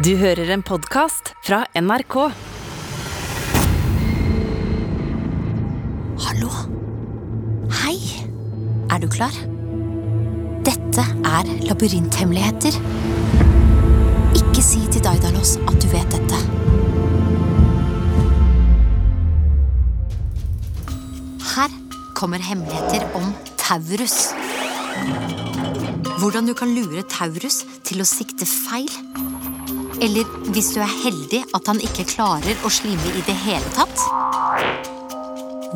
Du hører en podkast fra NRK. Hallo? Hei! Er du klar? Dette er labyrinthemmeligheter. Ikke si til Daidalos at du vet dette. Her kommer hemmeligheter om Taurus. Hvordan du kan lure Taurus til å sikte feil. Eller hvis du er heldig at han ikke klarer å slime i det hele tatt.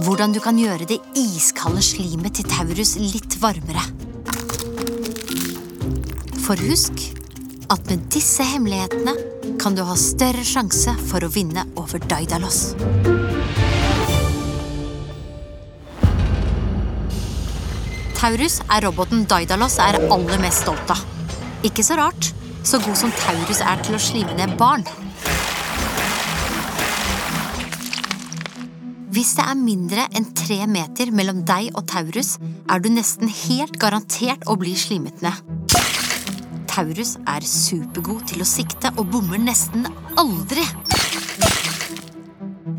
Hvordan du kan gjøre det iskalde slimet til Taurus litt varmere. For husk at med disse hemmelighetene kan du ha større sjanse for å vinne over Daidalos. Taurus er roboten Daidalos er aller mest stolt av. Ikke så rart, så god som Taurus er til å slime ned barn. Hvis det er mindre enn tre meter mellom deg og Taurus, er du nesten helt garantert å bli slimet ned. Taurus er supergod til å sikte og bommer nesten aldri.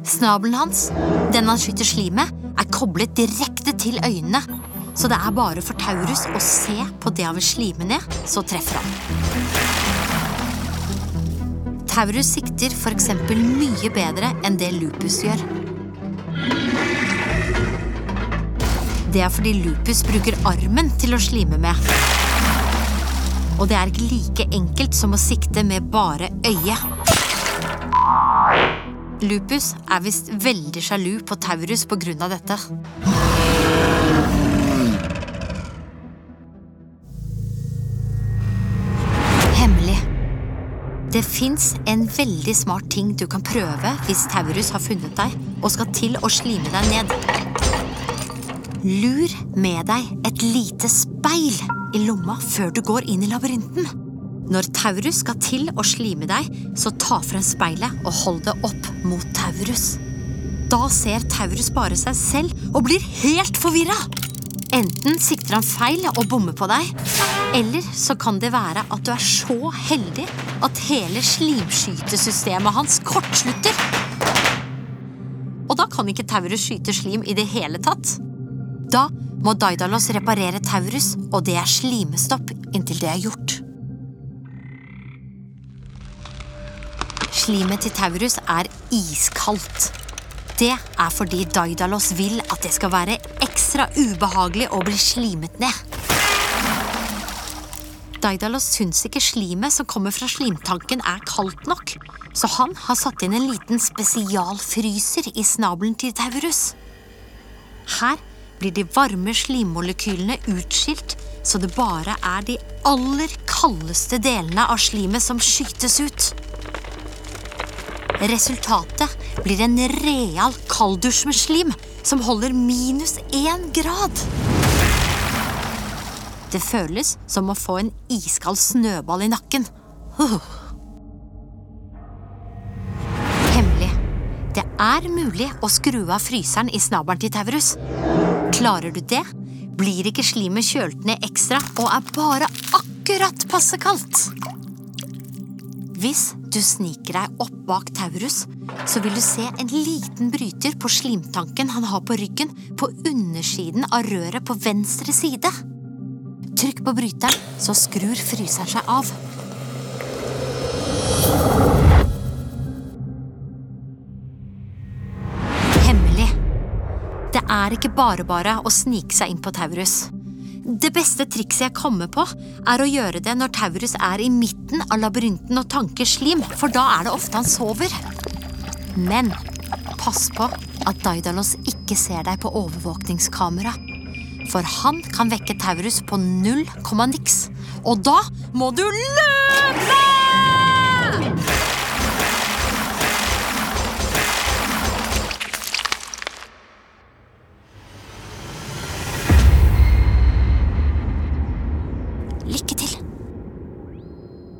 Snabelen hans, den han skyter slimet, er koblet direkte til øynene, så det er bare for Taurus å se på det han vil slime ned, så treffer han. Taurus sikter eksempel mye bedre enn det Lupus gjør. Det er fordi Lupus bruker armen til å slime med. Og det er ikke like enkelt som å sikte med bare øyet. Lupus er visst veldig sjalu på Taurus av dette. Det fins en veldig smart ting du kan prøve hvis Taurus har funnet deg og skal til å slime deg ned. Lur med deg et lite speil i lomma før du går inn i labyrinten. Når Taurus skal til å slime deg, så ta frem speilet og hold det opp mot Taurus. Da ser Taurus bare seg selv og blir helt forvirra. Enten sikter han feil og bommer på deg, eller så kan det være at du er så heldig at hele slimskytesystemet hans kortslutter. Og da kan ikke Taurus skyte slim i det hele tatt. Da må Daidalos reparere Taurus, og det er slimestopp inntil det er gjort. Slimet til Taurus er iskaldt. Det er fordi Daidalos vil at det skal være ekstra ubehagelig å bli slimet ned. Daidalos syns ikke slimet som kommer fra slimtanken er kaldt nok, så han har satt inn en liten spesialfryser i snabelen til Taurus. Her blir de varme slimmolekylene utskilt, så det bare er de aller kaldeste delene av slimet som skytes ut. Resultatet blir en real kalddusj med slim som holder minus én grad. Det føles som å få en iskald snøball i nakken. Uh. Hemmelig. Det er mulig å skru av fryseren i snabelen til Taurus. Klarer du det, blir ikke slimet kjølt ned ekstra og er bare akkurat passe kaldt. Hvis du sniker deg opp bak Taurus, så vil du se en liten bryter på slimtanken han har på ryggen på undersiden av røret på venstre side. Trykk på bryteren, så skrur fryseren seg av. Hemmelig. Det er ikke bare bare å snike seg inn på Taurus. Det beste trikset jeg kommer på, er å gjøre det når Taurus er i midten av labyrinten og tanker slim, for da er det ofte han sover. Men pass på at Daidalos ikke ser deg på overvåkningskamera. For han kan vekke Taurus på null komma niks. Og da må du løpe!